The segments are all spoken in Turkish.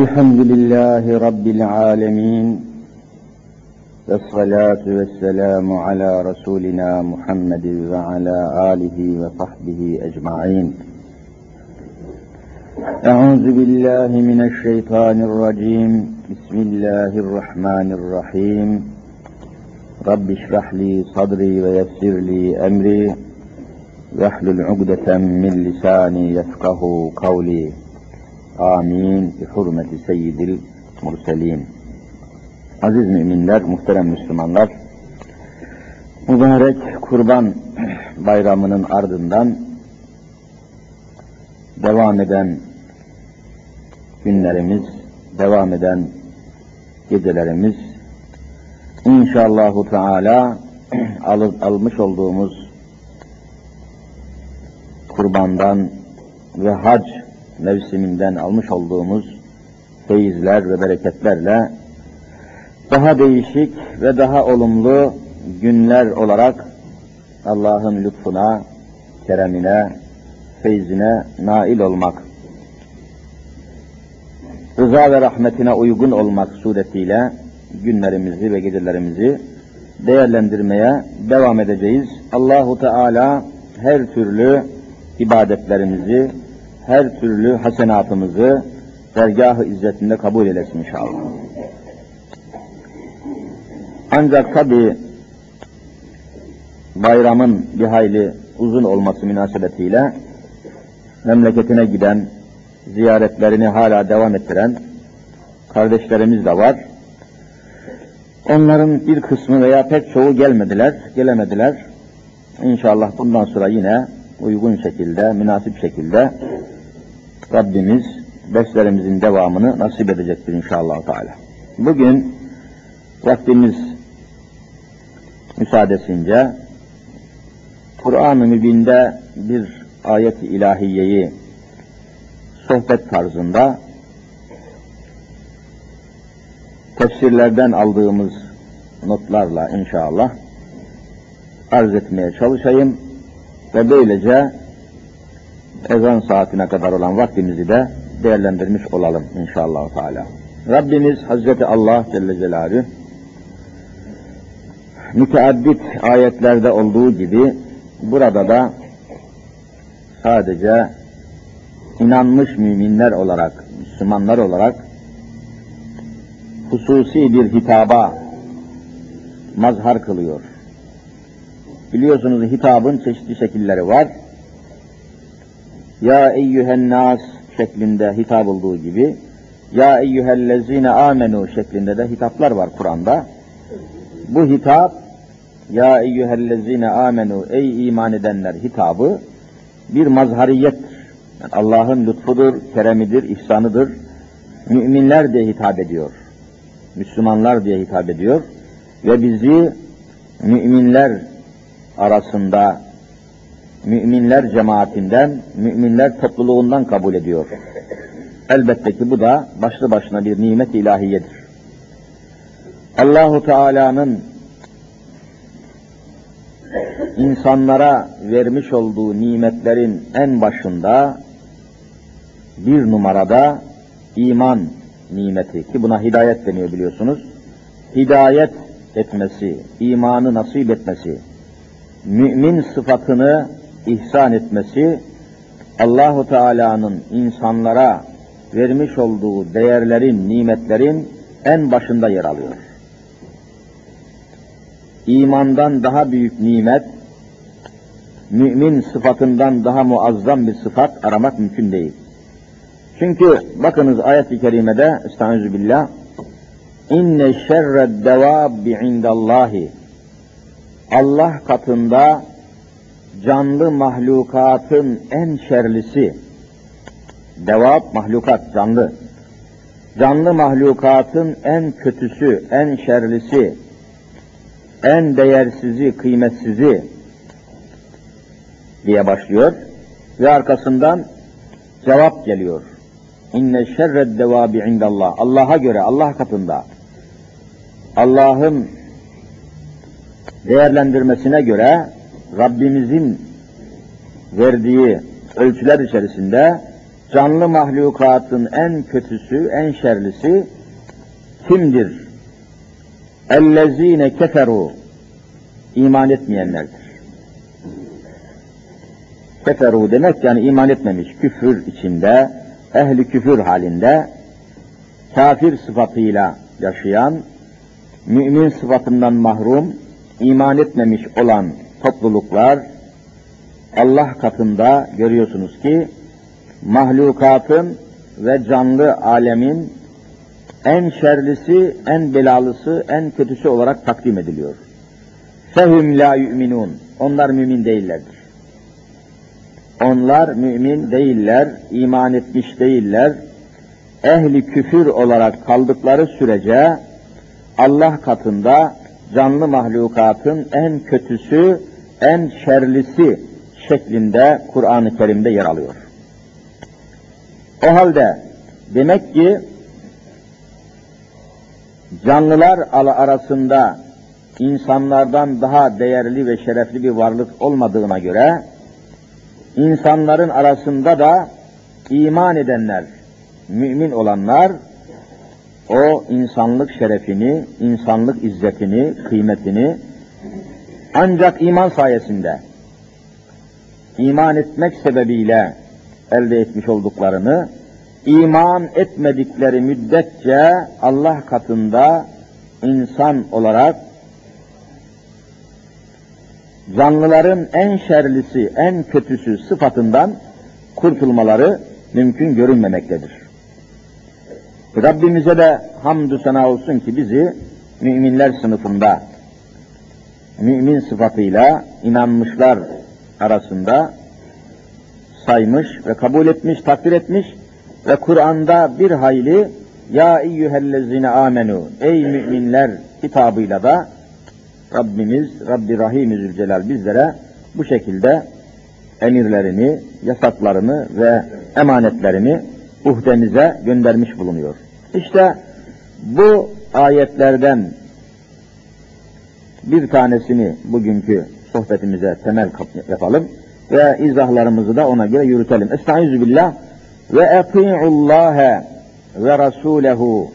الحمد لله رب العالمين والصلاة والسلام على رسولنا محمد وعلى آله وصحبه أجمعين. أعوذ بالله من الشيطان الرجيم بسم الله الرحمن الرحيم. رب اشرح لي صدري ويسر لي أمري واحلل عقدة من لساني يفقه قولي. Amin. Bi hurmeti seyyidil murselin. Aziz müminler, muhterem Müslümanlar, mübarek kurban bayramının ardından devam eden günlerimiz, devam eden gecelerimiz, inşallahu Teala al, almış olduğumuz kurbandan ve hac mevsiminden almış olduğumuz feyizler ve bereketlerle daha değişik ve daha olumlu günler olarak Allah'ın lütfuna, keremine, feyzine nail olmak, rıza ve rahmetine uygun olmak suretiyle günlerimizi ve gecelerimizi değerlendirmeye devam edeceğiz. Allahu Teala her türlü ibadetlerimizi, her türlü hasenatımızı dergah-ı izzetinde kabul eylesin inşallah. Ancak tabi bayramın bir hayli uzun olması münasebetiyle memleketine giden, ziyaretlerini hala devam ettiren kardeşlerimiz de var. Onların bir kısmı veya pek çoğu gelmediler, gelemediler. İnşallah bundan sonra yine uygun şekilde, münasip şekilde Rabbimiz derslerimizin devamını nasip edecektir inşallah Teala. Bugün vaktimiz müsaadesince Kur'an-ı Mübin'de bir ayet-i ilahiyeyi sohbet tarzında tefsirlerden aldığımız notlarla inşallah arz etmeye çalışayım ve böylece ezan saatine kadar olan vaktimizi de değerlendirmiş olalım inşallah Teala. Rabbimiz Hazreti Allah Celle Celaluhu müteaddit ayetlerde olduğu gibi burada da sadece inanmış müminler olarak, Müslümanlar olarak hususi bir hitaba mazhar kılıyor. Biliyorsunuz hitabın çeşitli şekilleri var. Ya eyyühen nas şeklinde hitap olduğu gibi Ya eyyühellezine amenu şeklinde de hitaplar var Kur'an'da. Bu hitap Ya eyyühellezine amenu ey iman edenler hitabı bir mazhariyettir. Yani Allah'ın lütfudur, keremidir, ihsanıdır. Müminler diye hitap ediyor. Müslümanlar diye hitap ediyor. Ve bizi müminler arasında müminler cemaatinden, müminler topluluğundan kabul ediyor. Elbette ki bu da başlı başına bir nimet ilahiyedir. Allahu Teala'nın insanlara vermiş olduğu nimetlerin en başında bir numarada iman nimeti ki buna hidayet deniyor biliyorsunuz. Hidayet etmesi, imanı nasip etmesi, mümin sıfatını ihsan etmesi Allahu Teala'nın insanlara vermiş olduğu değerlerin, nimetlerin en başında yer alıyor. İmandan daha büyük nimet, mümin sıfatından daha muazzam bir sıfat aramak mümkün değil. Çünkü bakınız ayet-i kerimede Estaizu billah İnne şerred devabbi indallahi Allah katında canlı mahlukatın en şerlisi, devap mahlukat canlı, canlı mahlukatın en kötüsü, en şerlisi, en değersizi, kıymetsizi diye başlıyor ve arkasından cevap geliyor. İnne şerred devabi indallah. Allah'a göre, Allah katında. Allah'ın değerlendirmesine göre Rabbimizin verdiği ölçüler içerisinde canlı mahlukatın en kötüsü, en şerlisi kimdir? Ellezine keferu iman etmeyenlerdir. Keferu demek yani iman etmemiş, küfür içinde, ehli küfür halinde, kafir sıfatıyla yaşayan, mümin sıfatından mahrum, iman etmemiş olan topluluklar, Allah katında görüyorsunuz ki, mahlukatın ve canlı alemin en şerlisi, en belalısı, en kötüsü olarak takdim ediliyor. Fehum la yu'minun. Onlar mümin değillerdir. Onlar mümin değiller, iman etmiş değiller. Ehli küfür olarak kaldıkları sürece Allah katında canlı mahlukatın en kötüsü, en şerlisi şeklinde Kur'an-ı Kerim'de yer alıyor. O halde demek ki canlılar arasında insanlardan daha değerli ve şerefli bir varlık olmadığına göre insanların arasında da iman edenler, mümin olanlar o insanlık şerefini, insanlık izzetini, kıymetini ancak iman sayesinde iman etmek sebebiyle elde etmiş olduklarını iman etmedikleri müddetçe Allah katında insan olarak canlıların en şerlisi, en kötüsü sıfatından kurtulmaları mümkün görünmemektedir. Rabbimize de hamdü sena olsun ki bizi müminler sınıfında mümin sıfatıyla inanmışlar arasında saymış ve kabul etmiş, takdir etmiş ve Kur'an'da bir hayli ya eyyühellezine amenu ey müminler kitabıyla da Rabbimiz, Rabbi Rahim Zülcelal bizlere bu şekilde emirlerini, yasaklarını ve emanetlerini uhdemize göndermiş bulunuyor. İşte bu ayetlerden bir tanesini bugünkü sohbetimize temel yapalım ve izahlarımızı da ona göre yürütelim. Estaizu billah ve eti'ullaha ve rasulehu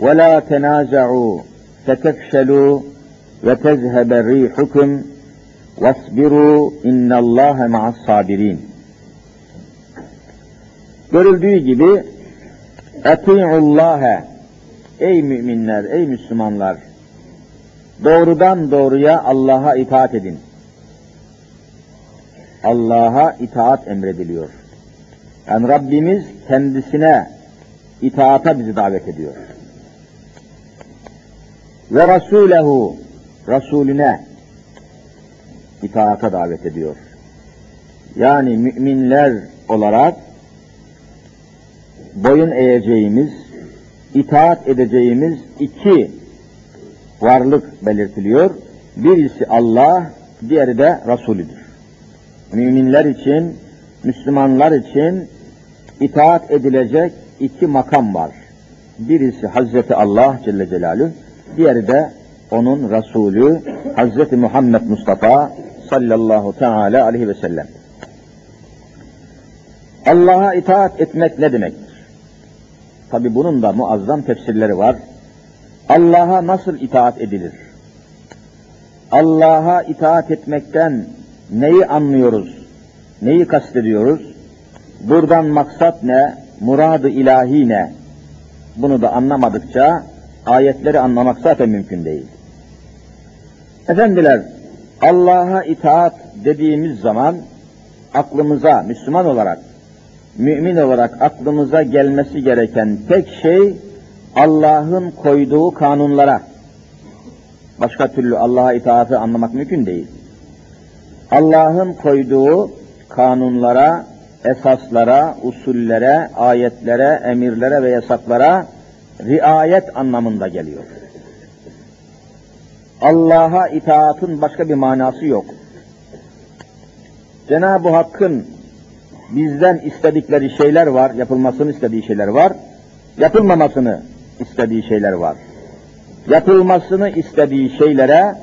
ve la tenaza'u fetefşelu ve tezhebe rihukum vasbiru innallâhe ma'as sabirin. Görüldüğü gibi eti'ullâhe ey müminler, ey Müslümanlar doğrudan doğruya Allah'a itaat edin. Allah'a itaat emrediliyor. Yani Rabbimiz kendisine itaata bizi davet ediyor. Ve Resulehu Resulüne itaata davet ediyor. Yani müminler olarak boyun eğeceğimiz, itaat edeceğimiz iki varlık belirtiliyor. Birisi Allah, diğeri de Resulüdür. Müminler için, Müslümanlar için itaat edilecek iki makam var. Birisi Hazreti Allah Celle Celaluhu, diğeri de onun Resulü Hazreti Muhammed Mustafa sallallahu teala aleyhi ve sellem. Allah'a itaat etmek ne demektir? Tabi bunun da muazzam tefsirleri var. Allah'a nasıl itaat edilir? Allah'a itaat etmekten neyi anlıyoruz? Neyi kastediyoruz? Buradan maksat ne? Muradı ilahi ne? Bunu da anlamadıkça ayetleri anlamak zaten mümkün değil. Efendiler, Allah'a itaat dediğimiz zaman aklımıza Müslüman olarak, mümin olarak aklımıza gelmesi gereken tek şey Allah'ın koyduğu kanunlara. Başka türlü Allah'a itaatı anlamak mümkün değil. Allah'ın koyduğu kanunlara, esaslara, usullere, ayetlere, emirlere ve yasaklara riayet anlamında geliyor. Allah'a itaatın başka bir manası yok. Cenab-ı Hakk'ın bizden istedikleri şeyler var, yapılmasını istediği şeyler var, yapılmamasını istediği şeyler var. Yapılmasını istediği şeylere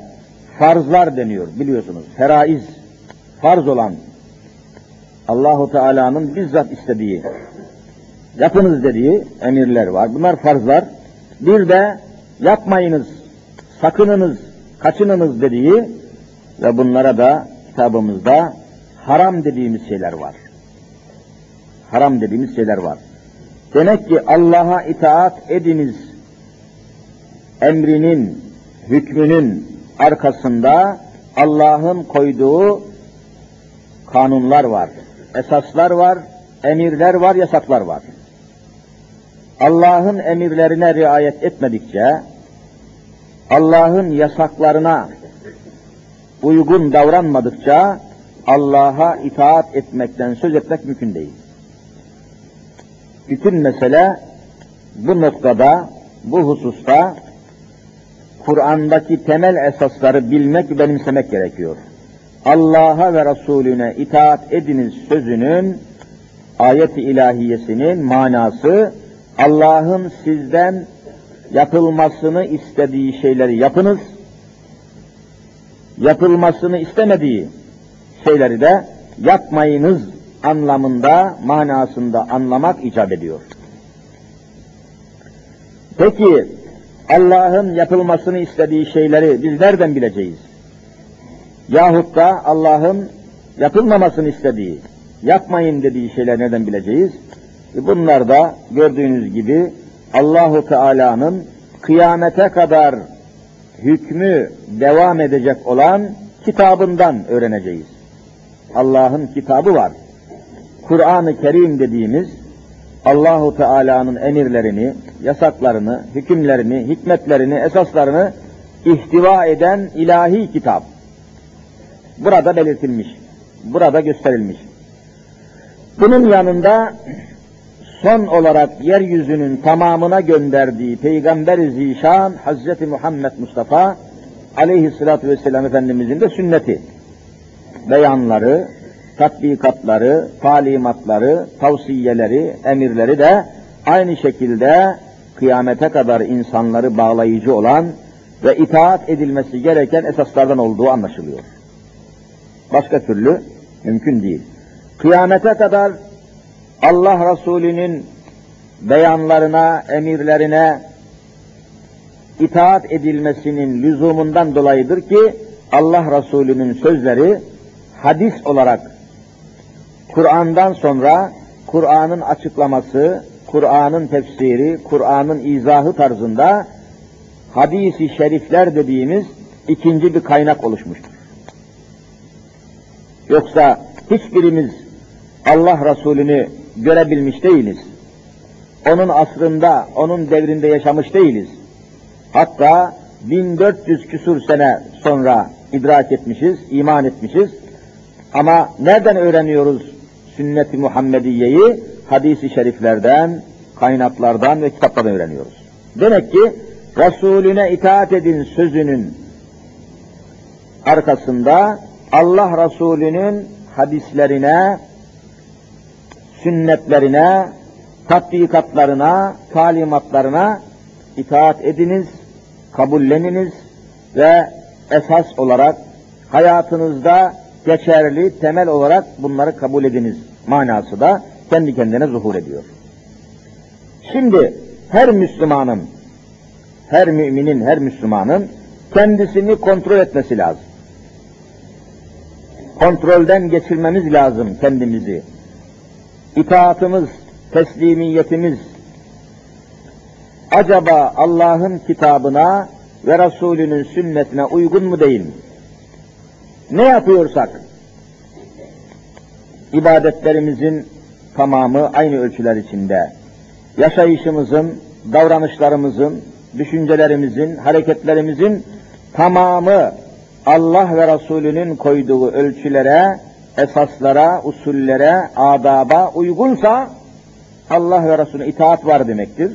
farzlar deniyor biliyorsunuz. Feraiz, farz olan Allahu Teala'nın bizzat istediği, yapınız dediği emirler var. Bunlar farzlar. Bir de yapmayınız, sakınınız, kaçınınız dediği ve bunlara da kitabımızda haram dediğimiz şeyler var. Haram dediğimiz şeyler var. Demek ki Allah'a itaat ediniz emrinin, hükmünün arkasında Allah'ın koyduğu kanunlar var, esaslar var, emirler var, yasaklar var. Allah'ın emirlerine riayet etmedikçe, Allah'ın yasaklarına uygun davranmadıkça Allah'a itaat etmekten söz etmek mümkün değil. Bütün mesele bu noktada, bu hususta Kur'an'daki temel esasları bilmek, benimsemek gerekiyor. Allah'a ve Resulüne itaat ediniz sözünün ayet-i ilahiyesinin manası Allah'ın sizden yapılmasını istediği şeyleri yapınız, yapılmasını istemediği şeyleri de yapmayınız anlamında, manasında anlamak icap ediyor. Peki Allah'ın yapılmasını istediği şeyleri biz nereden bileceğiz? Yahut da Allah'ın yapılmamasını istediği, yapmayın dediği şeyler nereden bileceğiz? E bunlar da gördüğünüz gibi Allahu Teala'nın kıyamete kadar hükmü devam edecek olan kitabından öğreneceğiz. Allah'ın kitabı var. Kur'an-ı Kerim dediğimiz Allahu Teala'nın emirlerini, yasaklarını, hükümlerini, hikmetlerini, esaslarını ihtiva eden ilahi kitap. Burada belirtilmiş, burada gösterilmiş. Bunun yanında son olarak yeryüzünün tamamına gönderdiği Peygamber-i Zişan Hazreti Muhammed Mustafa aleyhissalatü vesselam Efendimizin de sünneti, beyanları, tatbikatları, talimatları, tavsiyeleri, emirleri de aynı şekilde kıyamete kadar insanları bağlayıcı olan ve itaat edilmesi gereken esaslardan olduğu anlaşılıyor. Başka türlü mümkün değil. Kıyamete kadar Allah Resulü'nün beyanlarına, emirlerine itaat edilmesinin lüzumundan dolayıdır ki Allah Resulü'nün sözleri hadis olarak Kur'an'dan sonra Kur'an'ın açıklaması, Kur'an'ın tefsiri, Kur'an'ın izahı tarzında hadisi şerifler dediğimiz ikinci bir kaynak oluşmuştur. Yoksa hiçbirimiz Allah Resulü'nü görebilmiş değiliz. Onun asrında, onun devrinde yaşamış değiliz. Hatta 1400 küsur sene sonra idrak etmişiz, iman etmişiz. Ama nereden öğreniyoruz sünnet-i Muhammediye'yi? Hadis-i şeriflerden, kaynaklardan ve kitaplardan öğreniyoruz. Demek ki Resulüne itaat edin sözünün arkasında Allah Resulü'nün hadislerine, sünnetlerine, tatbikatlarına, talimatlarına itaat ediniz, kabulleniniz ve esas olarak hayatınızda geçerli, temel olarak bunları kabul ediniz manası da kendi kendine zuhur ediyor. Şimdi her Müslümanın, her müminin, her Müslümanın kendisini kontrol etmesi lazım. Kontrolden geçirmemiz lazım kendimizi. İtaatımız, teslimiyetimiz, acaba Allah'ın kitabına ve Resulünün sünnetine uygun mu değil mi? Ne yapıyorsak, ibadetlerimizin tamamı aynı ölçüler içinde, yaşayışımızın, davranışlarımızın, düşüncelerimizin, hareketlerimizin tamamı Allah ve Resulünün koyduğu ölçülere, esaslara, usullere, adaba uygunsa Allah ve Resulüne itaat var demektir.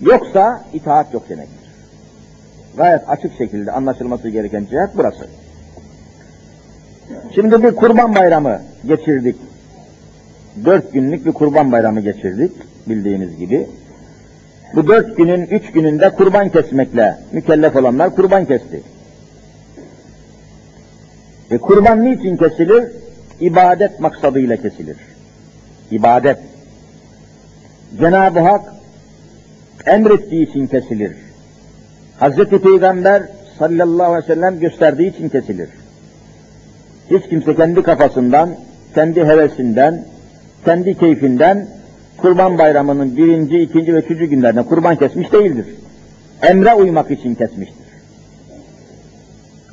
Yoksa itaat yok demektir. Gayet açık şekilde anlaşılması gereken cihet burası. Şimdi bir kurban bayramı geçirdik. Dört günlük bir kurban bayramı geçirdik bildiğiniz gibi. Bu dört günün üç gününde kurban kesmekle mükellef olanlar kurban kesti. E kurban niçin kesilir? ibadet maksadıyla kesilir. İbadet. Cenab-ı Hak emrettiği için kesilir. Hazreti Peygamber sallallahu aleyhi ve sellem gösterdiği için kesilir. Hiç kimse kendi kafasından, kendi hevesinden, kendi keyfinden kurban bayramının birinci, ikinci ve üçüncü günlerinde kurban kesmiş değildir. Emre uymak için kesmiştir.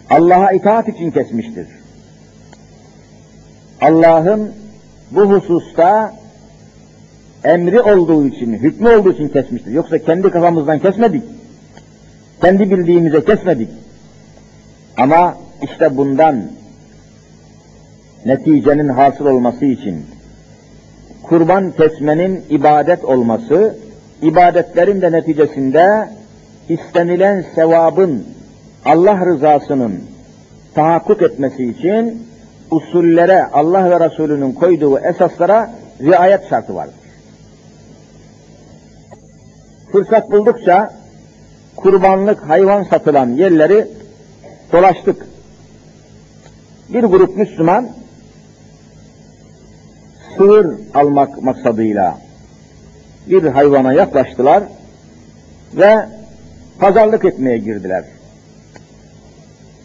Allah'a itaat için kesmiştir. Allah'ın bu hususta emri olduğu için, hükmü olduğu için kesmiştir. Yoksa kendi kafamızdan kesmedik. Kendi bildiğimize kesmedik. Ama işte bundan neticenin hasıl olması için kurban kesmenin ibadet olması, ibadetlerin de neticesinde istenilen sevabın Allah rızasının tahakkuk etmesi için usullere, Allah ve Resulünün koyduğu esaslara riayet şartı vardır. Fırsat buldukça kurbanlık hayvan satılan yerleri dolaştık. Bir grup Müslüman sığır almak maksadıyla bir hayvana yaklaştılar ve pazarlık etmeye girdiler.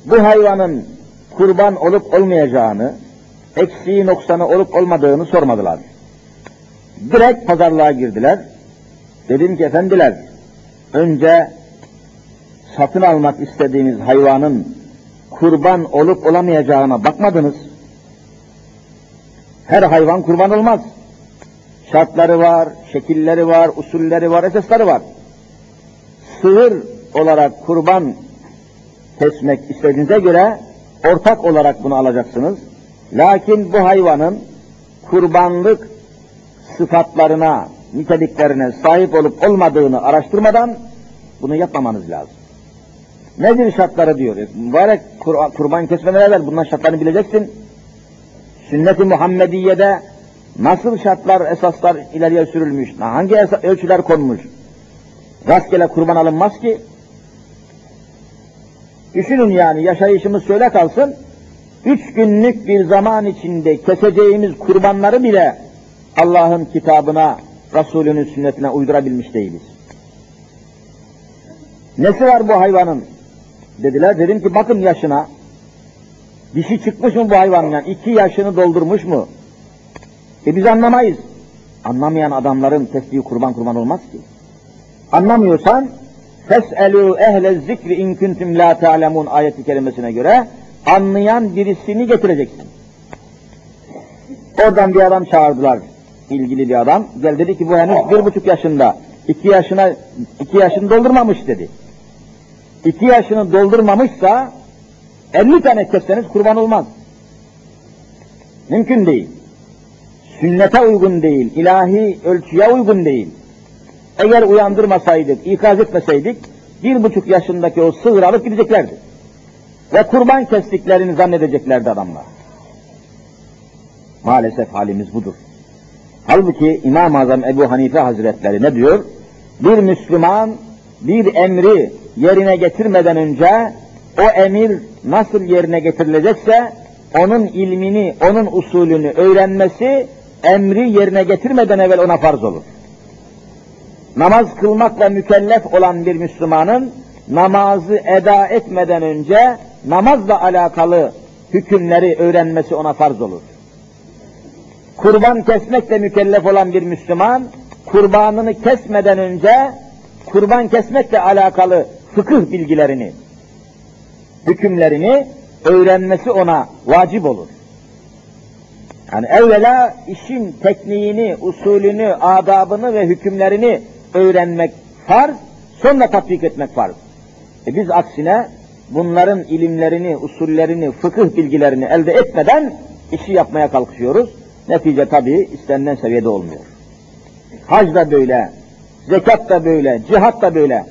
Bu hayvanın kurban olup olmayacağını, eksiği noksanı olup olmadığını sormadılar. Direkt pazarlığa girdiler. Dedim ki efendiler, önce satın almak istediğiniz hayvanın kurban olup olamayacağına bakmadınız. Her hayvan kurban olmaz. Şartları var, şekilleri var, usulleri var, esasları var. Sığır olarak kurban kesmek istediğinize göre ortak olarak bunu alacaksınız. Lakin bu hayvanın kurbanlık sıfatlarına, niteliklerine sahip olup olmadığını araştırmadan bunu yapmamanız lazım. Nedir şartları diyor. Mübarek kur, kurban kesmeden evvel bundan şartlarını bileceksin. Sünnet-i Muhammediye'de nasıl şartlar, esaslar ileriye sürülmüş, hangi ölçüler konmuş. Rastgele kurban alınmaz ki. Düşünün yani yaşayışımız şöyle kalsın, üç günlük bir zaman içinde keseceğimiz kurbanları bile Allah'ın kitabına, Resulünün sünnetine uydurabilmiş değiliz. Nesi var bu hayvanın? Dediler, dedim ki bakın yaşına, dişi çıkmış mı bu hayvanın yani, iki yaşını doldurmuş mu? E biz anlamayız. Anlamayan adamların tesbihi kurban kurban olmaz ki. Anlamıyorsan, Fes'elû ehle zikri in kuntum la ta'lemun ayeti kerimesine göre anlayan birisini getireceksin. Oradan bir adam çağırdılar, ilgili bir adam. Gel dedi ki bu henüz bir buçuk yaşında, iki yaşına, iki yaşını doldurmamış dedi. İki yaşını doldurmamışsa 50 tane kesseniz kurban olmaz. Mümkün değil. Sünnete uygun değil, ilahi ölçüye uygun değil. Eğer uyandırmasaydık, ikaz etmeseydik, bir buçuk yaşındaki o sığır alıp gideceklerdi. Ve kurban kestiklerini zannedeceklerdi adamlar. Maalesef halimiz budur. Halbuki İmam-ı Azam Ebu Hanife Hazretleri ne diyor? Bir Müslüman bir emri yerine getirmeden önce o emir nasıl yerine getirilecekse onun ilmini, onun usulünü öğrenmesi emri yerine getirmeden evvel ona farz olur. Namaz kılmakla mükellef olan bir Müslümanın namazı eda etmeden önce namazla alakalı hükümleri öğrenmesi ona farz olur. Kurban kesmekle mükellef olan bir Müslüman kurbanını kesmeden önce kurban kesmekle alakalı fıkıh bilgilerini, hükümlerini öğrenmesi ona vacip olur. Yani evvela işin tekniğini, usulünü, adabını ve hükümlerini öğrenmek farz, sonra tatbik etmek farz. E biz aksine bunların ilimlerini, usullerini, fıkıh bilgilerini elde etmeden işi yapmaya kalkışıyoruz. Netice tabii istenilen seviyede olmuyor. Hac da böyle, zekat da böyle, cihat da böyle.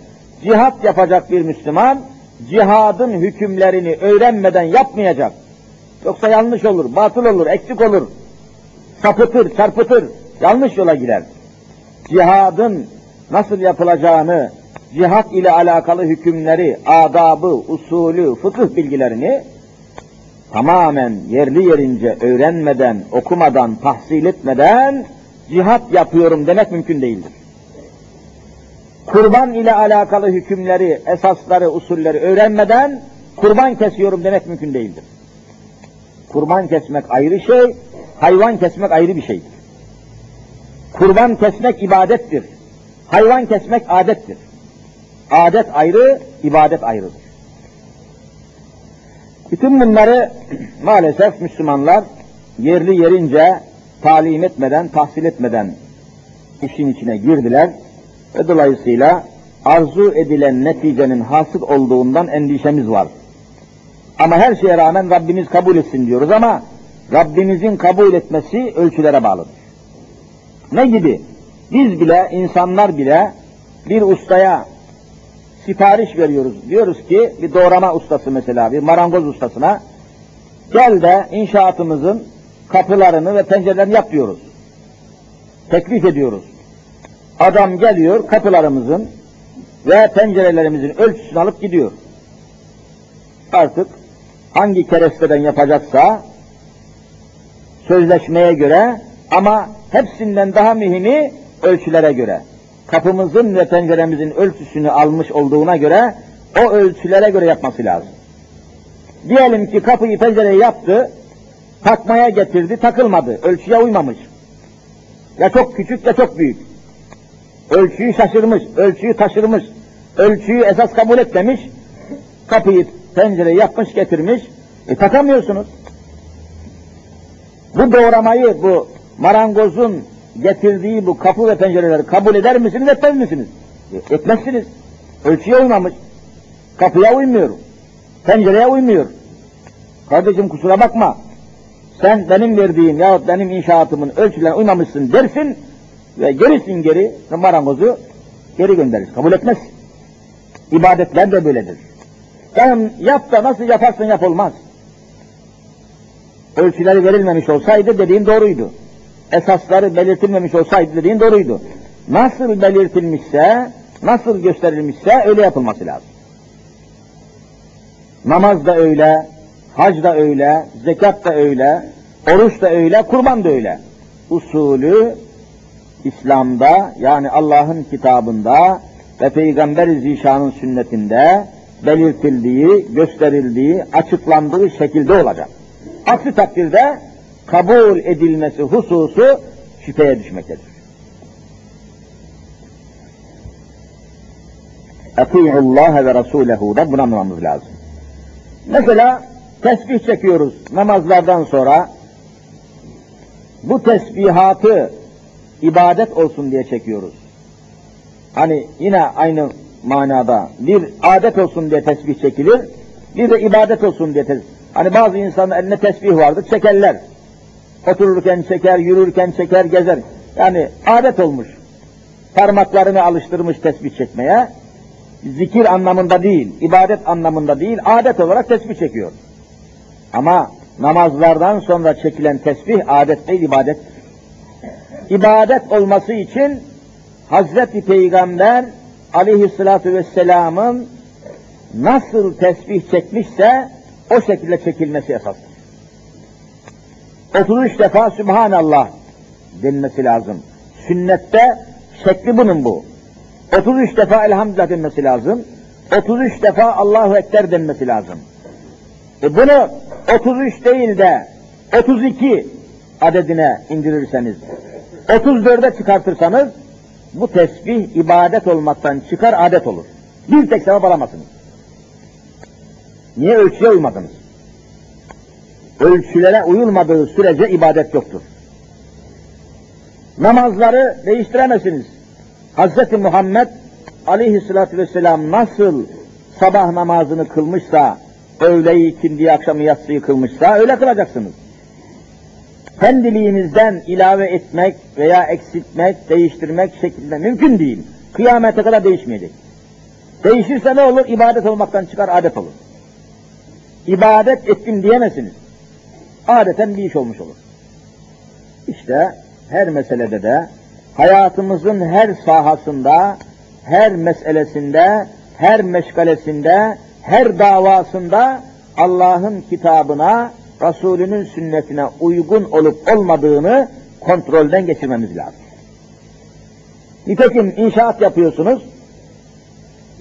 Cihat yapacak bir Müslüman, cihadın hükümlerini öğrenmeden yapmayacak. Yoksa yanlış olur, batıl olur, eksik olur. Sapıtır, çarpıtır, yanlış yola gider. Cihadın nasıl yapılacağını, cihat ile alakalı hükümleri, adabı, usulü, fıkıh bilgilerini tamamen yerli yerince öğrenmeden, okumadan, tahsil etmeden cihat yapıyorum demek mümkün değildir. Kurban ile alakalı hükümleri, esasları, usulleri öğrenmeden kurban kesiyorum demek mümkün değildir. Kurban kesmek ayrı şey, hayvan kesmek ayrı bir şeydir. Kurban kesmek ibadettir. Hayvan kesmek adettir. Adet ayrı, ibadet ayrıdır. Bütün bunları maalesef Müslümanlar yerli yerince talim etmeden, tahsil etmeden işin içine girdiler ve dolayısıyla arzu edilen neticenin hasıl olduğundan endişemiz var. Ama her şeye rağmen Rabbimiz kabul etsin diyoruz ama Rabbimizin kabul etmesi ölçülere bağlıdır. Ne gibi? Biz bile, insanlar bile bir ustaya sipariş veriyoruz. Diyoruz ki bir doğrama ustası mesela, bir marangoz ustasına gel de inşaatımızın kapılarını ve pencerelerini yap diyoruz. Teklif ediyoruz. Adam geliyor kapılarımızın ve pencerelerimizin ölçüsünü alıp gidiyor. Artık hangi keresteden yapacaksa sözleşmeye göre ama hepsinden daha mühimi ölçülere göre. Kapımızın ve penceremizin ölçüsünü almış olduğuna göre o ölçülere göre yapması lazım. Diyelim ki kapıyı pencereyi yaptı, takmaya getirdi, takılmadı, ölçüye uymamış. Ya çok küçük ya çok büyük. Ölçüyü şaşırmış, ölçüyü taşırmış, ölçüyü esas kabul etmemiş, kapıyı pencereyi yapmış getirmiş, e takamıyorsunuz. Bu doğramayı, bu marangozun getirdiği bu kapı ve pencereleri kabul eder misiniz, etmez misiniz? E, etmezsiniz. Ölçüye uymamış. Kapıya uymuyor. Pencereye uymuyor. Kardeşim kusura bakma. Sen benim verdiğim yahut benim inşaatımın ölçülerine uymamışsın dersin ve gerisin geri marangozu geri gönderir. Kabul etmez. İbadetler de böyledir. Sen yap da nasıl yaparsın yap olmaz. Ölçüleri verilmemiş olsaydı dediğim doğruydu. Esasları belirtilmemiş olsaydı dediğin doğruydu. Nasıl belirtilmişse, nasıl gösterilmişse öyle yapılması lazım. Namaz da öyle, hac da öyle, zekat da öyle, oruç da öyle, kurban da öyle. Usulü İslam'da yani Allah'ın kitabında ve Peygamber-i Zişan'ın sünnetinde belirtildiği, gösterildiği, açıklandığı şekilde olacak. Aksi takdirde kabul edilmesi hususu şüpheye düşmektedir. Allah ve Resulehu da bunu anlamamız lazım. Mesela tesbih çekiyoruz namazlardan sonra. Bu tesbihatı ibadet olsun diye çekiyoruz. Hani yine aynı manada bir adet olsun diye tesbih çekilir, bir de ibadet olsun diye tesbih. Hani bazı insanın eline tesbih vardır, çekerler. Otururken çeker, yürürken çeker, gezer. Yani adet olmuş. Parmaklarını alıştırmış tesbih çekmeye. Zikir anlamında değil, ibadet anlamında değil, adet olarak tesbih çekiyor. Ama namazlardan sonra çekilen tesbih adet değil, ibadet. İbadet olması için Hazreti Peygamber aleyhissalatu vesselamın nasıl tesbih çekmişse o şekilde çekilmesi esastır. 33 defa Sübhanallah denmesi lazım. Sünnette şekli bunun bu. 33 defa Elhamdülillah denmesi lazım. 33 defa Allahu Ekber denmesi lazım. E bunu 33 değil de 32 adedine indirirseniz, 34'e çıkartırsanız bu tesbih ibadet olmaktan çıkar adet olur. Bir tek sevap alamazsınız. Niye ölçüye uymadınız? Ölçülere uyulmadığı sürece ibadet yoktur. Namazları değiştiremezsiniz. Hz. Muhammed aleyhissalatü vesselam nasıl sabah namazını kılmışsa, öğleyi, ikindiyi, akşamı, yatsıyı kılmışsa öyle kılacaksınız. Kendiliğinizden ilave etmek veya eksiltmek, değiştirmek şeklinde mümkün değil. Kıyamete kadar değişmeyecek. Değişirse ne olur? İbadet olmaktan çıkar, adet olur. İbadet ettim diyemezsiniz. Adeten bir iş olmuş olur. İşte her meselede de hayatımızın her sahasında, her meselesinde, her meşgalesinde, her davasında Allah'ın kitabına Resulünün sünnetine uygun olup olmadığını kontrolden geçirmemiz lazım. Nitekim inşaat yapıyorsunuz,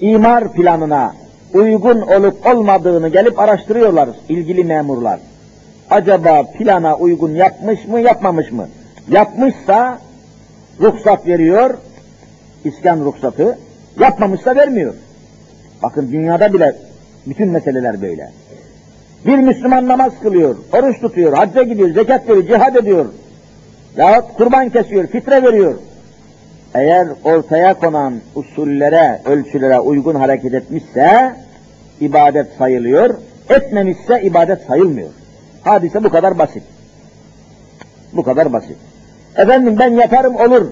imar planına uygun olup olmadığını gelip araştırıyorlar ilgili memurlar. Acaba plana uygun yapmış mı, yapmamış mı? Yapmışsa ruhsat veriyor, iskan ruhsatı, yapmamışsa vermiyor. Bakın dünyada bile bütün meseleler böyle. Bir Müslüman namaz kılıyor, oruç tutuyor, hacca gidiyor, zekat veriyor, cihad ediyor. Yahut kurban kesiyor, fitre veriyor. Eğer ortaya konan usullere, ölçülere uygun hareket etmişse ibadet sayılıyor, etmemişse ibadet sayılmıyor. Hadise bu kadar basit. Bu kadar basit. Efendim ben yaparım olur.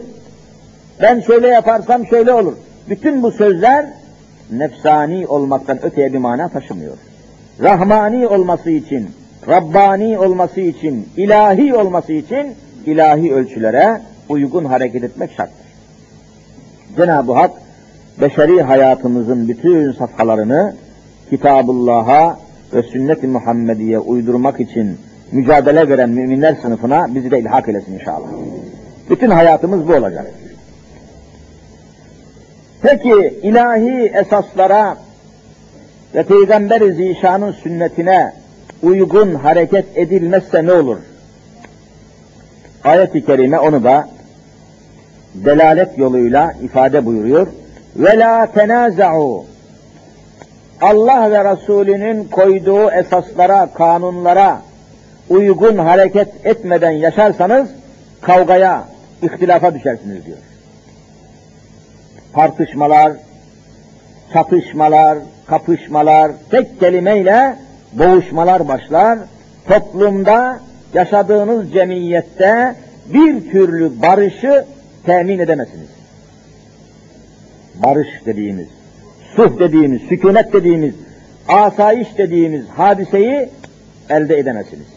Ben şöyle yaparsam şöyle olur. Bütün bu sözler nefsani olmaktan öteye bir mana taşımıyor. Rahmani olması için, Rabbani olması için, ilahi olması için ilahi ölçülere uygun hareket etmek şarttır. Cenab-ı Hak beşeri hayatımızın bütün safhalarını Kitabullah'a ve sünnet-i Muhammediye uydurmak için mücadele veren müminler sınıfına bizi de ilhak eylesin inşallah. Bütün hayatımız bu olacak. Peki ilahi esaslara ve Peygamber-i Zişan'ın sünnetine uygun hareket edilmezse ne olur? Ayet-i Kerime onu da delalet yoluyla ifade buyuruyor. Ve la tenaza'u Allah ve Resulünün koyduğu esaslara, kanunlara uygun hareket etmeden yaşarsanız kavgaya, ihtilafa düşersiniz diyor. Tartışmalar, çatışmalar, kapışmalar, tek kelimeyle boğuşmalar başlar. Toplumda, yaşadığınız cemiyette bir türlü barışı temin edemezsiniz. Barış dediğimiz, suh dediğimiz, sükunet dediğimiz, asayiş dediğimiz hadiseyi elde edemezsiniz.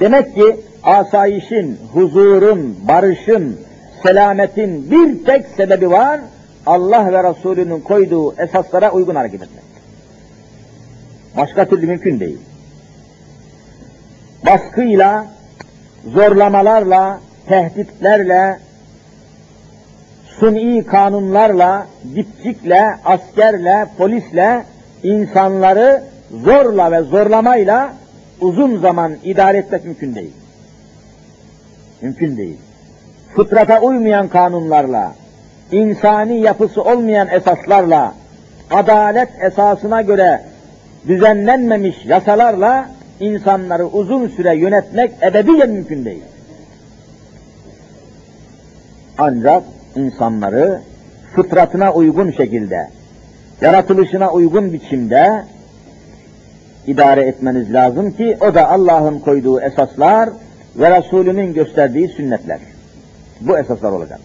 Demek ki asayişin, huzurun, barışın, selametin bir tek sebebi var, Allah ve Resulünün koyduğu esaslara uygun hareket etmek. Başka türlü mümkün değil. Baskıyla, zorlamalarla, tehditlerle, suni kanunlarla, dipçikle, askerle, polisle insanları zorla ve zorlamayla uzun zaman idare etmek mümkün değil. Mümkün değil. Fıtrata uymayan kanunlarla, insani yapısı olmayan esaslarla, adalet esasına göre düzenlenmemiş yasalarla insanları uzun süre yönetmek ebediyen mümkün değil. Ancak insanları fıtratına uygun şekilde, yaratılışına uygun biçimde idare etmeniz lazım ki o da Allah'ın koyduğu esaslar ve Resulünün gösterdiği sünnetler. Bu esaslar olacak.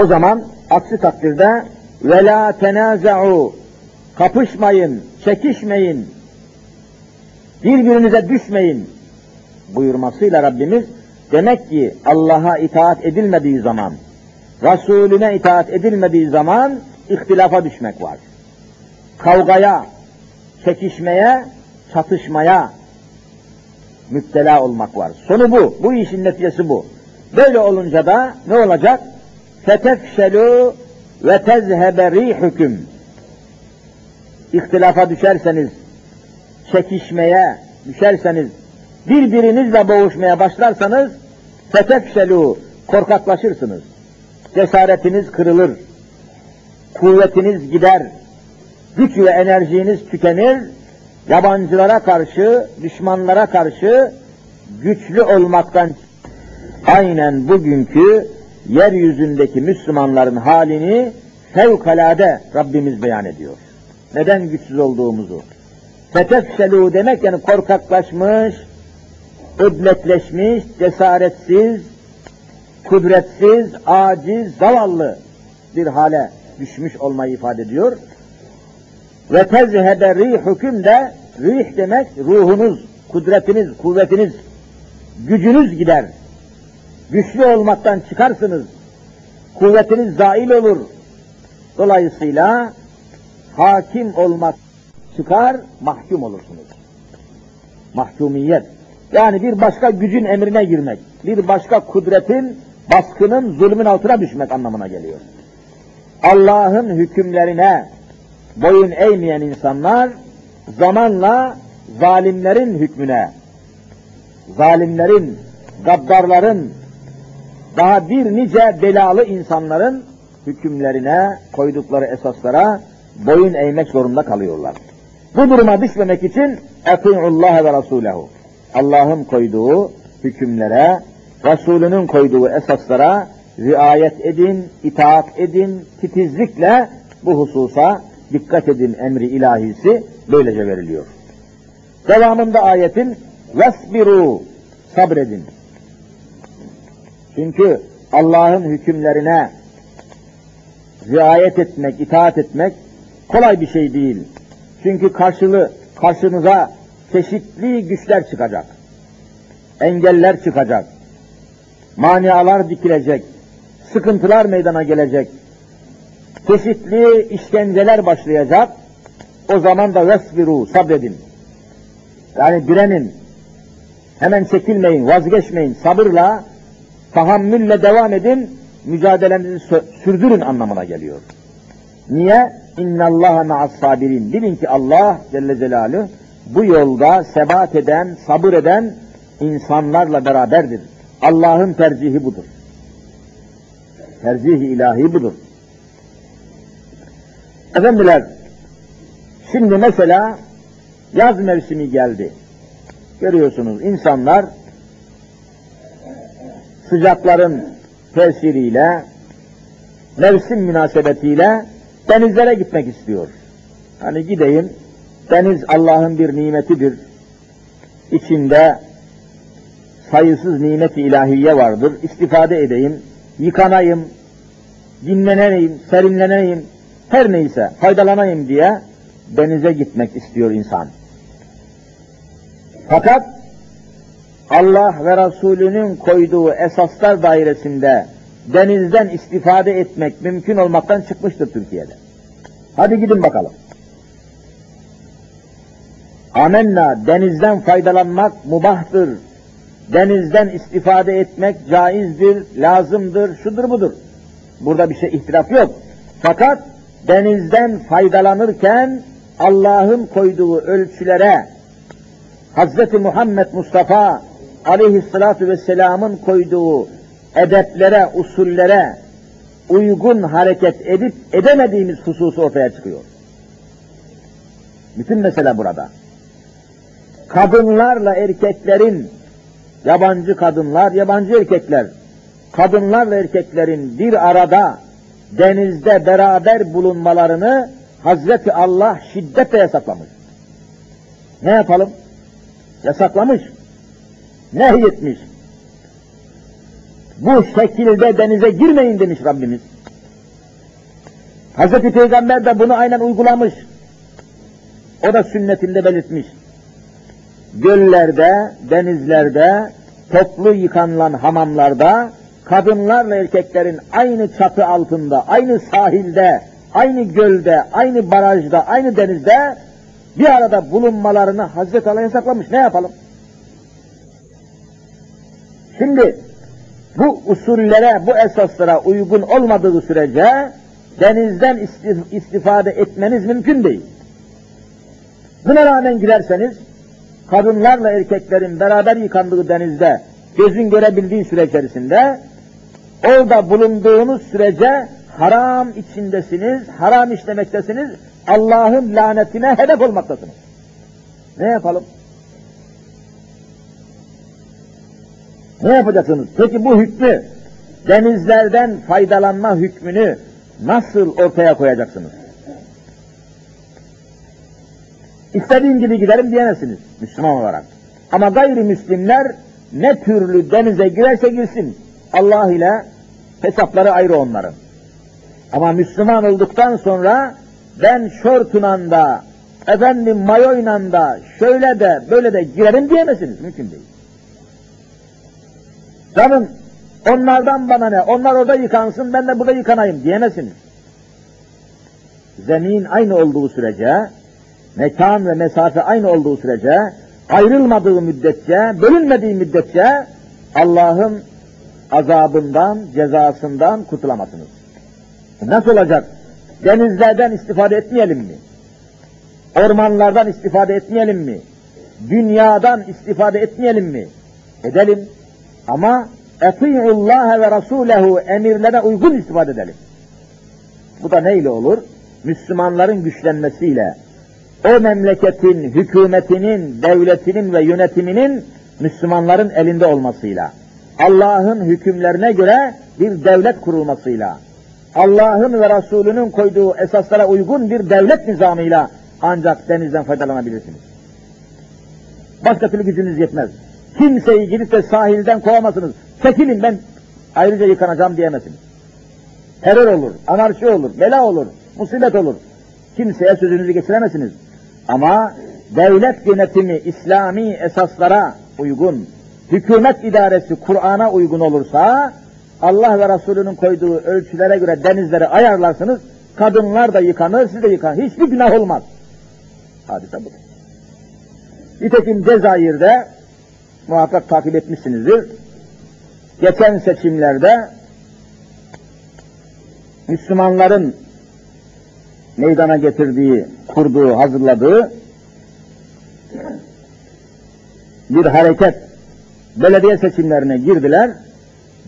O zaman aksi takdirde ve la tenaza'u kapışmayın, çekişmeyin, birbirinize düşmeyin buyurmasıyla Rabbimiz demek ki Allah'a itaat edilmediği zaman, Resulüne itaat edilmediği zaman ihtilafa düşmek var. Kavgaya, çekişmeye, çatışmaya müptela olmak var. Sonu bu. Bu işin neticesi bu. Böyle olunca da ne olacak? Fetefşelu ve tezhebe rihüküm. İhtilafa düşerseniz, çekişmeye düşerseniz, birbirinizle boğuşmaya başlarsanız, fetefşelu, korkaklaşırsınız. Cesaretiniz kırılır, kuvvetiniz gider, güç ve enerjiniz tükenir, yabancılara karşı, düşmanlara karşı güçlü olmaktan aynen bugünkü yeryüzündeki Müslümanların halini fevkalade Rabbimiz beyan ediyor. Neden güçsüz olduğumuzu. Fetefşelu demek yani korkaklaşmış, ödletleşmiş, cesaretsiz, kudretsiz, aciz, zavallı bir hale düşmüş olmayı ifade ediyor. Ve tezhebe rihüküm de rih demek ruhunuz, kudretiniz, kuvvetiniz, gücünüz gider. Güçlü olmaktan çıkarsınız. Kuvvetiniz zail olur. Dolayısıyla hakim olmak çıkar, mahkum olursunuz. Mahkumiyet. Yani bir başka gücün emrine girmek, bir başka kudretin, baskının, zulmün altına düşmek anlamına geliyor. Allah'ın hükümlerine boyun eğmeyen insanlar zamanla zalimlerin hükmüne, zalimlerin, gaddarların, daha bir nice belalı insanların hükümlerine, koydukları esaslara boyun eğmek zorunda kalıyorlar. Bu duruma düşmemek için Allah ve Resulehu. Allah'ın koyduğu hükümlere, Resulünün koyduğu esaslara riayet edin, itaat edin, titizlikle bu hususa dikkat edin emri ilahisi böylece veriliyor. Devamında ayetin vesbiru sabredin. Çünkü Allah'ın hükümlerine riayet etmek, itaat etmek kolay bir şey değil. Çünkü karşılığı, karşınıza çeşitli güçler çıkacak. Engeller çıkacak. Manialar dikilecek. Sıkıntılar meydana gelecek. Çeşitli işkenceler başlayacak. O zaman da vesbiru, sabredin. Yani direnin, hemen çekilmeyin, vazgeçmeyin, sabırla, tahammülle devam edin, mücadelenizi sürdürün anlamına geliyor. Niye? İnna Allah ma'as sabirin. Bilin ki Allah Celle Celaluhu bu yolda sebat eden, sabır eden insanlarla beraberdir. Allah'ın tercihi budur. Tercihi ilahi budur. Efendiler, şimdi mesela yaz mevsimi geldi. Görüyorsunuz insanlar sıcakların tesiriyle, mevsim münasebetiyle denizlere gitmek istiyor. Hani gideyim, deniz Allah'ın bir nimetidir. İçinde sayısız nimet-i ilahiye vardır. İstifade edeyim, yıkanayım, dinleneyim, serinleneyim, her neyse faydalanayım diye denize gitmek istiyor insan. Fakat Allah ve Resulünün koyduğu esaslar dairesinde denizden istifade etmek mümkün olmaktan çıkmıştır Türkiye'de. Hadi gidin bakalım. Amenna denizden faydalanmak mubahtır. Denizden istifade etmek caizdir, lazımdır, şudur budur. Burada bir şey ihtilaf yok. Fakat denizden faydalanırken Allah'ın koyduğu ölçülere, Hz. Muhammed Mustafa aleyhissalatu vesselamın koyduğu edeplere, usullere uygun hareket edip edemediğimiz hususu ortaya çıkıyor. Bütün mesele burada. Kadınlarla erkeklerin, yabancı kadınlar, yabancı erkekler, kadınlarla erkeklerin bir arada denizde beraber bulunmalarını Hazreti Allah şiddetle yasaklamış. Ne yapalım? Yasaklamış. Nehyetmiş. Bu şekilde denize girmeyin demiş Rabbimiz. Hazreti Peygamber de bunu aynen uygulamış. O da sünnetinde belirtmiş. Göllerde, denizlerde, toplu yıkanılan hamamlarda, kadınlarla erkeklerin aynı çatı altında, aynı sahilde, aynı gölde, aynı barajda, aynı denizde bir arada bulunmalarını Hazreti Allah yasaklamış. Ne yapalım? Şimdi bu usullere, bu esaslara uygun olmadığı sürece denizden istifade etmeniz mümkün değil. Buna rağmen girerseniz kadınlarla erkeklerin beraber yıkandığı denizde gözün görebildiği süre içerisinde orada bulunduğunuz sürece haram içindesiniz, haram işlemektesiniz, Allah'ın lanetine hedef olmaktasınız. Ne yapalım? Ne yapacaksınız? Peki bu hükmü, denizlerden faydalanma hükmünü nasıl ortaya koyacaksınız? İstediğim gibi giderim diyemezsiniz Müslüman olarak. Ama gayrimüslimler ne türlü denize girerse girsin Allah ile hesapları ayrı onların. Ama Müslüman olduktan sonra ben şortunla da efendim mayoyla da şöyle de böyle de girerim diyemezsiniz. Mümkün değil. Canım onlardan bana ne? Onlar orada yıkansın ben de burada yıkanayım diyemezsiniz. Zemin aynı olduğu sürece, mekan ve mesafe aynı olduğu sürece ayrılmadığı müddetçe, bölünmediği müddetçe Allah'ın azabından, cezasından kurtulamazsınız. Nasıl olacak? Denizlerden istifade etmeyelim mi? Ormanlardan istifade etmeyelim mi? Dünyadan istifade etmeyelim mi? Edelim. Ama Allah ve Rasulehu emirlerine uygun istifade edelim. Bu da neyle olur? Müslümanların güçlenmesiyle, o memleketin, hükümetinin, devletinin ve yönetiminin Müslümanların elinde olmasıyla, Allah'ın hükümlerine göre bir devlet kurulmasıyla, Allah'ın ve Resulünün koyduğu esaslara uygun bir devlet nizamıyla ancak denizden faydalanabilirsiniz. Başka türlü gücünüz yetmez. Kimseyi gidip de sahilden kovamazsınız. Çekilin ben ayrıca yıkanacağım diyemezsiniz. Terör olur, anarşi olur, bela olur, musibet olur. Kimseye sözünüzü geçiremezsiniz. Ama devlet yönetimi İslami esaslara uygun, hükümet idaresi Kur'an'a uygun olursa, Allah ve Resulünün koyduğu ölçülere göre denizleri ayarlarsınız, kadınlar da yıkanır, siz de yıkanır. Hiçbir günah olmaz. Hadise budur. Nitekim Cezayir'de, muhakkak takip etmişsinizdir, geçen seçimlerde Müslümanların meydana getirdiği, kurduğu, hazırladığı bir hareket belediye seçimlerine girdiler.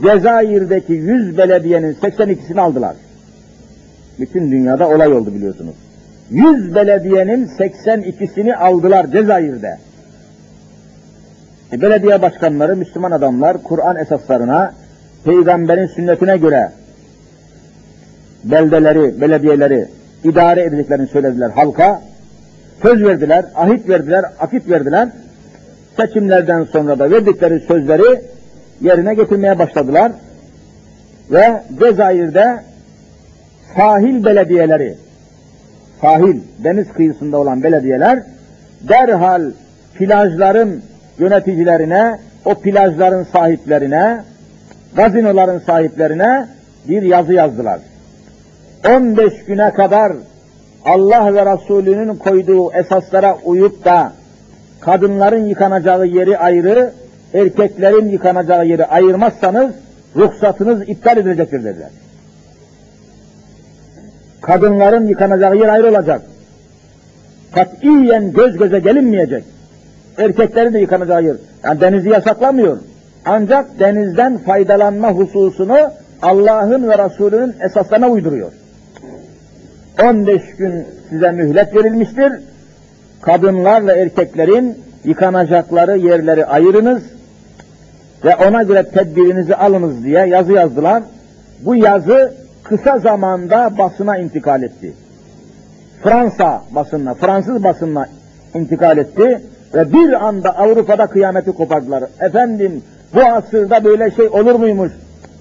Cezayir'deki 100 belediyenin 82'sini aldılar. Bütün dünyada olay oldu biliyorsunuz. 100 belediyenin 82'sini aldılar Cezayir'de. E, belediye başkanları, Müslüman adamlar Kur'an esaslarına, peygamberin sünnetine göre beldeleri, belediyeleri idare edeceklerini söylediler halka. Söz verdiler, ahit verdiler, akit verdiler. Seçimlerden sonra da verdikleri sözleri yerine getirmeye başladılar. Ve Cezayir'de sahil belediyeleri, sahil, deniz kıyısında olan belediyeler derhal plajların yöneticilerine, o plajların sahiplerine, gazinoların sahiplerine bir yazı yazdılar. 15 güne kadar Allah ve Resulünün koyduğu esaslara uyup da kadınların yıkanacağı yeri ayrı, erkeklerin yıkanacağı yeri ayırmazsanız ruhsatınız iptal edilecektir dediler. Kadınların yıkanacağı yer ayrı olacak. Katiyen göz göze gelinmeyecek. Erkeklerin de yıkanacağı yer. Yani denizi yasaklamıyor. Ancak denizden faydalanma hususunu Allah'ın ve Resulünün esaslarına uyduruyor. 15 gün size mühlet verilmiştir. Kadınlarla erkeklerin yıkanacakları yerleri ayırınız ve ona göre tedbirinizi alınız diye yazı yazdılar. Bu yazı kısa zamanda basına intikal etti. Fransa basınına, Fransız basınına intikal etti ve bir anda Avrupa'da kıyameti kopardılar. Efendim bu asırda böyle şey olur muymuş?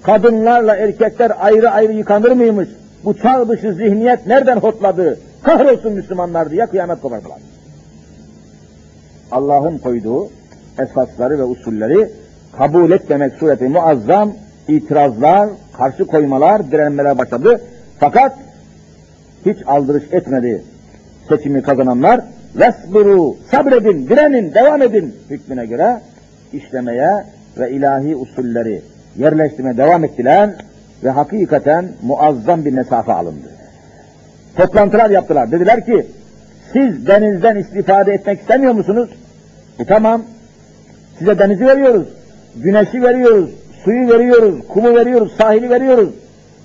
Kadınlarla erkekler ayrı ayrı yıkanır mıymış? Bu çağ dışı zihniyet nereden hotladı? Kahrolsun Müslümanlar diye kıyamet kopardılar. Allah'ın koyduğu esasları ve usulleri kabul etmemek sureti muazzam itirazlar, karşı koymalar, direnmeler başladı. Fakat hiç aldırış etmedi seçimi kazananlar. Vesbiru, sabredin, direnin, devam edin hükmüne göre işlemeye ve ilahi usulleri yerleştirmeye devam ettiler ve hakikaten muazzam bir mesafe alındı. Toplantılar yaptılar. Dediler ki, siz denizden istifade etmek istemiyor musunuz? E tamam, size denizi veriyoruz, güneşi veriyoruz, suyu veriyoruz, kumu veriyoruz, sahili veriyoruz.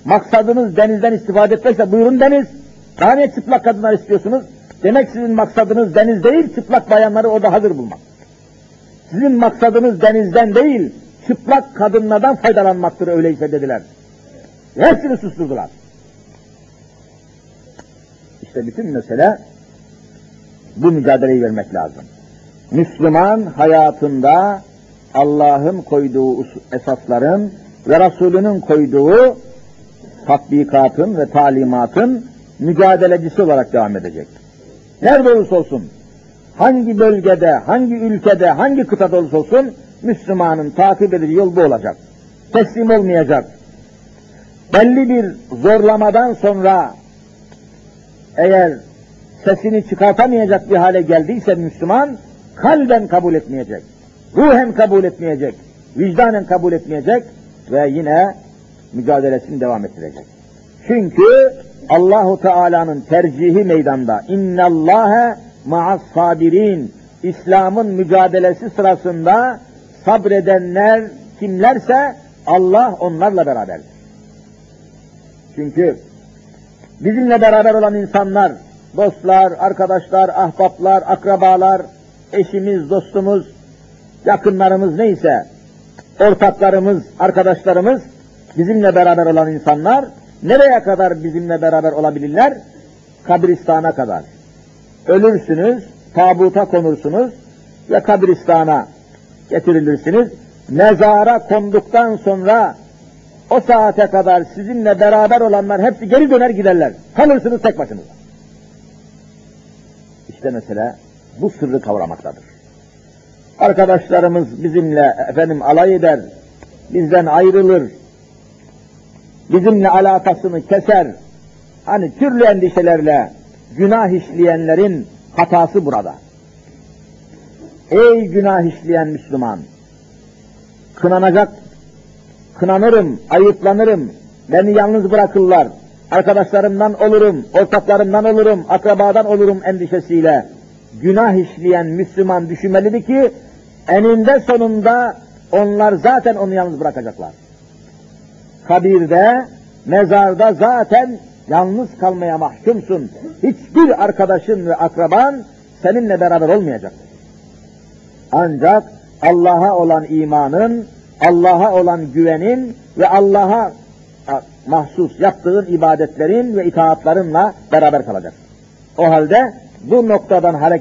Maksadınız denizden istifade etmekse buyurun deniz. Daha ne çıplak kadınlar istiyorsunuz? Demek sizin maksadınız deniz değil, çıplak bayanları orada hazır bulmak. Sizin maksadınız denizden değil, çıplak kadınlardan faydalanmaktır öyleyse dediler. Hepsini susturdular. İşte bütün mesele bu mücadeleyi vermek lazım. Müslüman hayatında Allah'ın koyduğu esasların ve Resulünün koyduğu tatbikatın ve talimatın mücadelecisi olarak devam edecek. Nerede olursa olsun, hangi bölgede, hangi ülkede, hangi kıtada olursa olsun, Müslümanın takip edeceği yol bu olacak. Teslim olmayacak. Belli bir zorlamadan sonra eğer sesini çıkartamayacak bir hale geldiyse Müslüman, kalben kabul etmeyecek, ruhen kabul etmeyecek, vicdanen kabul etmeyecek ve yine mücadelesini devam ettirecek. Çünkü Allahu Teala'nın tercihi meydanda. İnnallâhe ma'as sabirin. İslam'ın mücadelesi sırasında sabredenler kimlerse Allah onlarla beraberdir. Çünkü bizimle beraber olan insanlar, dostlar, arkadaşlar, ahbaplar, akrabalar, eşimiz, dostumuz, yakınlarımız neyse, ortaklarımız, arkadaşlarımız, bizimle beraber olan insanlar, nereye kadar bizimle beraber olabilirler? Kabristana kadar. Ölürsünüz, tabuta konursunuz ve kabristana getirilirsiniz. Mezara konduktan sonra o saate kadar sizinle beraber olanlar hepsi geri döner giderler. Kalırsınız tek başınıza. İşte mesele bu sırrı kavramaktadır. Arkadaşlarımız bizimle efendim alay eder, bizden ayrılır, bizimle alakasını keser. Hani türlü endişelerle günah işleyenlerin hatası burada. Ey günah işleyen Müslüman! Kınanacak, kınanırım, ayıplanırım, beni yalnız bırakırlar, arkadaşlarımdan olurum, ortaklarımdan olurum, akrabadan olurum endişesiyle günah işleyen Müslüman düşünmelidir ki eninde sonunda onlar zaten onu yalnız bırakacaklar. Kabirde, mezarda zaten yalnız kalmaya mahkumsun. Hiçbir arkadaşın ve akraban seninle beraber olmayacak. Ancak Allah'a olan imanın, Allah'a olan güvenin ve Allah'a mahsus yaptığın ibadetlerin ve itaatlarınla beraber kalacak. O halde bu noktadan hareket